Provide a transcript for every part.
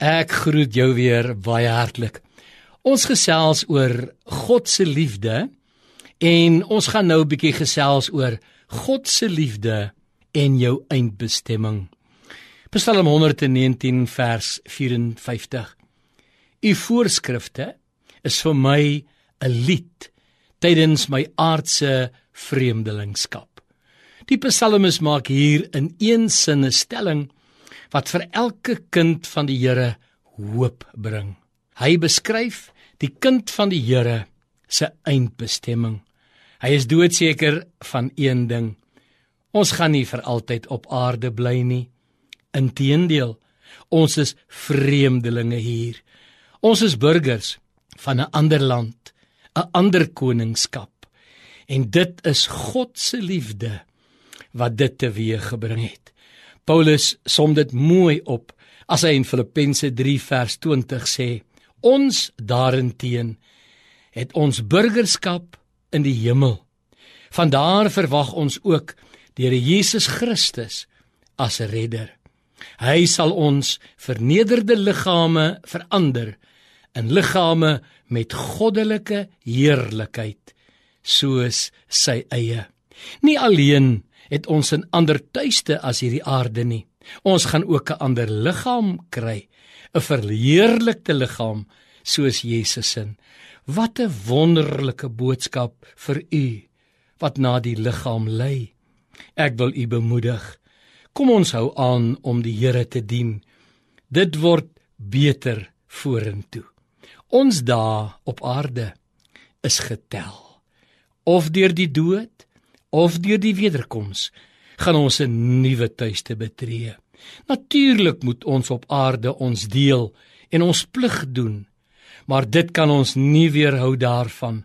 Ek groet jou weer baie hartlik. Ons gesels oor God se liefde en ons gaan nou 'n bietjie gesels oor God se liefde en jou eindbestemming. Psalm 119 vers 54. U voorskrifte is vir my 'n lied tydens my aardse vreemdelingskap. Die psalmis maak hier in een sin 'n stelling wat vir elke kind van die Here hoop bring. Hy beskryf die kind van die Here se eindbestemming. Hy is doodseker van een ding. Ons gaan nie vir altyd op aarde bly nie. Inteendeel, ons is vreemdelinge hier. Ons is burgers van 'n ander land, 'n ander koningskap. En dit is God se liefde wat dit teweeggebring het. Paulus som dit mooi op as hy in Filippense 3 vers 20 sê: Ons daarenteen het ons burgerskap in die hemel. Vandaar verwag ons ook die Here Jesus Christus as redder. Hy sal ons vernederde liggame verander in liggame met goddelike heerlikheid soos sy eie. Nie alleen het ons 'n ander tuiste as hierdie aarde nie. Ons gaan ook 'n ander liggaam kry, 'n verheerlikte liggaam soos Jesus se. Wat 'n wonderlike boodskap vir u wat na die liggaam lê. Ek wil u bemoedig. Kom ons hou aan om die Here te dien. Dit word beter vorentoe. Ons dae op aarde is getel. Of deur die dood of deur die wederkoms gaan ons 'n nuwe tuiste betree. Natuurlik moet ons op aarde ons deel en ons plig doen, maar dit kan ons nie weerhou daarvan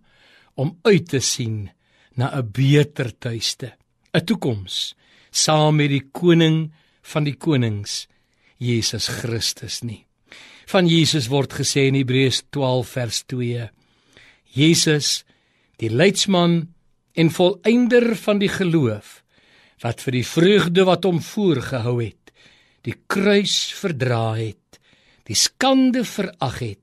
om uit te sien na 'n beter tuiste, 'n toekoms saam met die koning van die konings, Jesus Christus nie. Van Jesus word gesê in Hebreërs 12 vers 2: Jesus, die leidsman en volëinder van die geloof wat vir die vreugde wat hom voorgehou het die kruis verdra het die skande verag het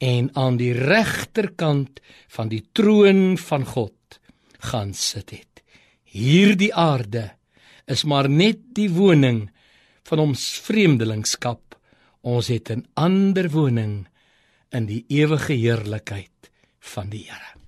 en aan die regterkant van die troon van God gaan sit het. Hierdie aarde is maar net die woning van ons vreemdelingskap. Ons het 'n ander woning in die ewige heerlikheid van die Here